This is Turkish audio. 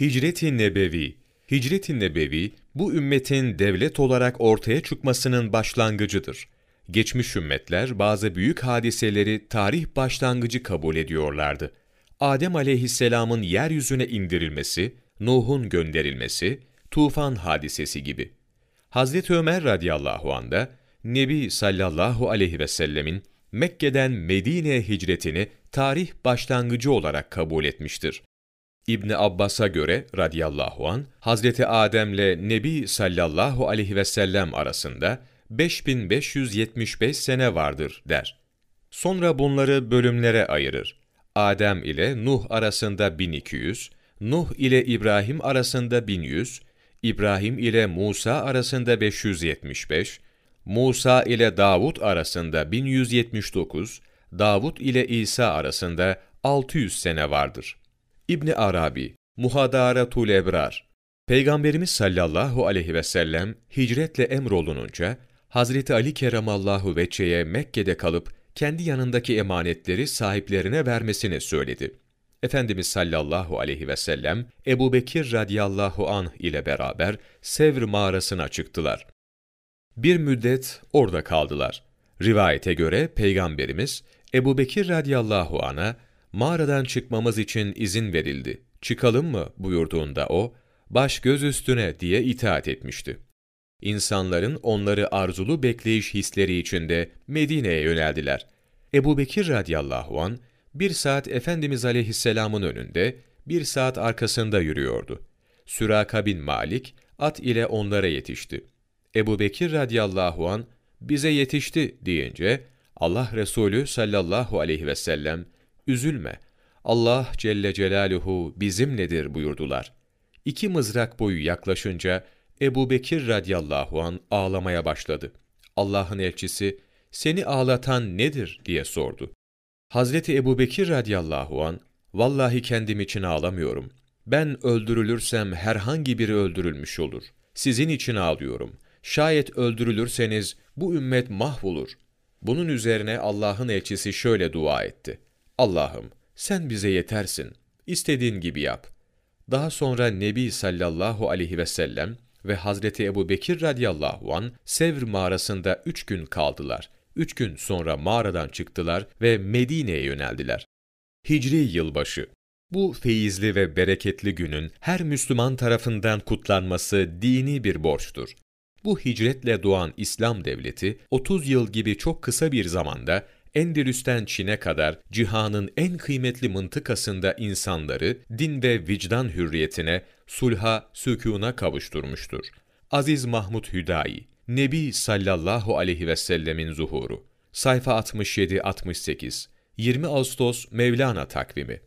Hicret-i Nebevi Hicret-i Nebevi, bu ümmetin devlet olarak ortaya çıkmasının başlangıcıdır. Geçmiş ümmetler bazı büyük hadiseleri tarih başlangıcı kabul ediyorlardı. Adem aleyhisselamın yeryüzüne indirilmesi, Nuh'un gönderilmesi, tufan hadisesi gibi. Hazreti Ömer radıyallahu anh da Nebi sallallahu aleyhi ve sellemin Mekke'den Medine'ye hicretini tarih başlangıcı olarak kabul etmiştir. İbni Abbas'a göre radıyallahu an Hazreti Adem'le Nebi sallallahu aleyhi ve sellem arasında 5575 sene vardır der. Sonra bunları bölümlere ayırır. Adem ile Nuh arasında 1200, Nuh ile İbrahim arasında 1100, İbrahim ile Musa arasında 575, Musa ile Davud arasında 1179, Davud ile İsa arasında 600 sene vardır. İbni Arabi, Muhadaratul Ebrar, Peygamberimiz sallallahu aleyhi ve sellem hicretle emrolununca, Hazreti Ali keremallahu veçheye Mekke'de kalıp kendi yanındaki emanetleri sahiplerine vermesini söyledi. Efendimiz sallallahu aleyhi ve sellem Ebu Bekir radiyallahu anh ile beraber Sevr mağarasına çıktılar. Bir müddet orada kaldılar. Rivayete göre Peygamberimiz Ebu Bekir radiyallahu anh'a mağaradan çıkmamız için izin verildi. Çıkalım mı buyurduğunda o, baş göz üstüne diye itaat etmişti. İnsanların onları arzulu bekleyiş hisleri içinde Medine'ye yöneldiler. Ebu Bekir radiyallahu an bir saat Efendimiz aleyhisselamın önünde, bir saat arkasında yürüyordu. Süraka bin Malik, at ile onlara yetişti. Ebu Bekir radiyallahu an bize yetişti deyince, Allah Resulü sallallahu aleyhi ve sellem, üzülme, Allah Celle Celaluhu bizimledir buyurdular. İki mızrak boyu yaklaşınca, Ebu Bekir radiyallahu an ağlamaya başladı. Allah'ın elçisi, seni ağlatan nedir diye sordu. Hazreti Ebu Bekir radiyallahu an, vallahi kendim için ağlamıyorum. Ben öldürülürsem herhangi biri öldürülmüş olur. Sizin için ağlıyorum. Şayet öldürülürseniz bu ümmet mahvolur. Bunun üzerine Allah'ın elçisi şöyle dua etti. Allah'ım sen bize yetersin. İstediğin gibi yap. Daha sonra Nebi sallallahu aleyhi ve sellem ve Hazreti Ebu Bekir radiyallahu an Sevr mağarasında üç gün kaldılar. Üç gün sonra mağaradan çıktılar ve Medine'ye yöneldiler. Hicri yılbaşı bu feyizli ve bereketli günün her Müslüman tarafından kutlanması dini bir borçtur. Bu hicretle doğan İslam devleti 30 yıl gibi çok kısa bir zamanda Endülüs'ten Çin'e kadar cihanın en kıymetli mıntıkasında insanları din ve vicdan hürriyetine, sulha, sükûna kavuşturmuştur. Aziz Mahmud Hüdayi, Nebi sallallahu aleyhi ve sellemin zuhuru. Sayfa 67-68 20 Ağustos Mevlana takvimi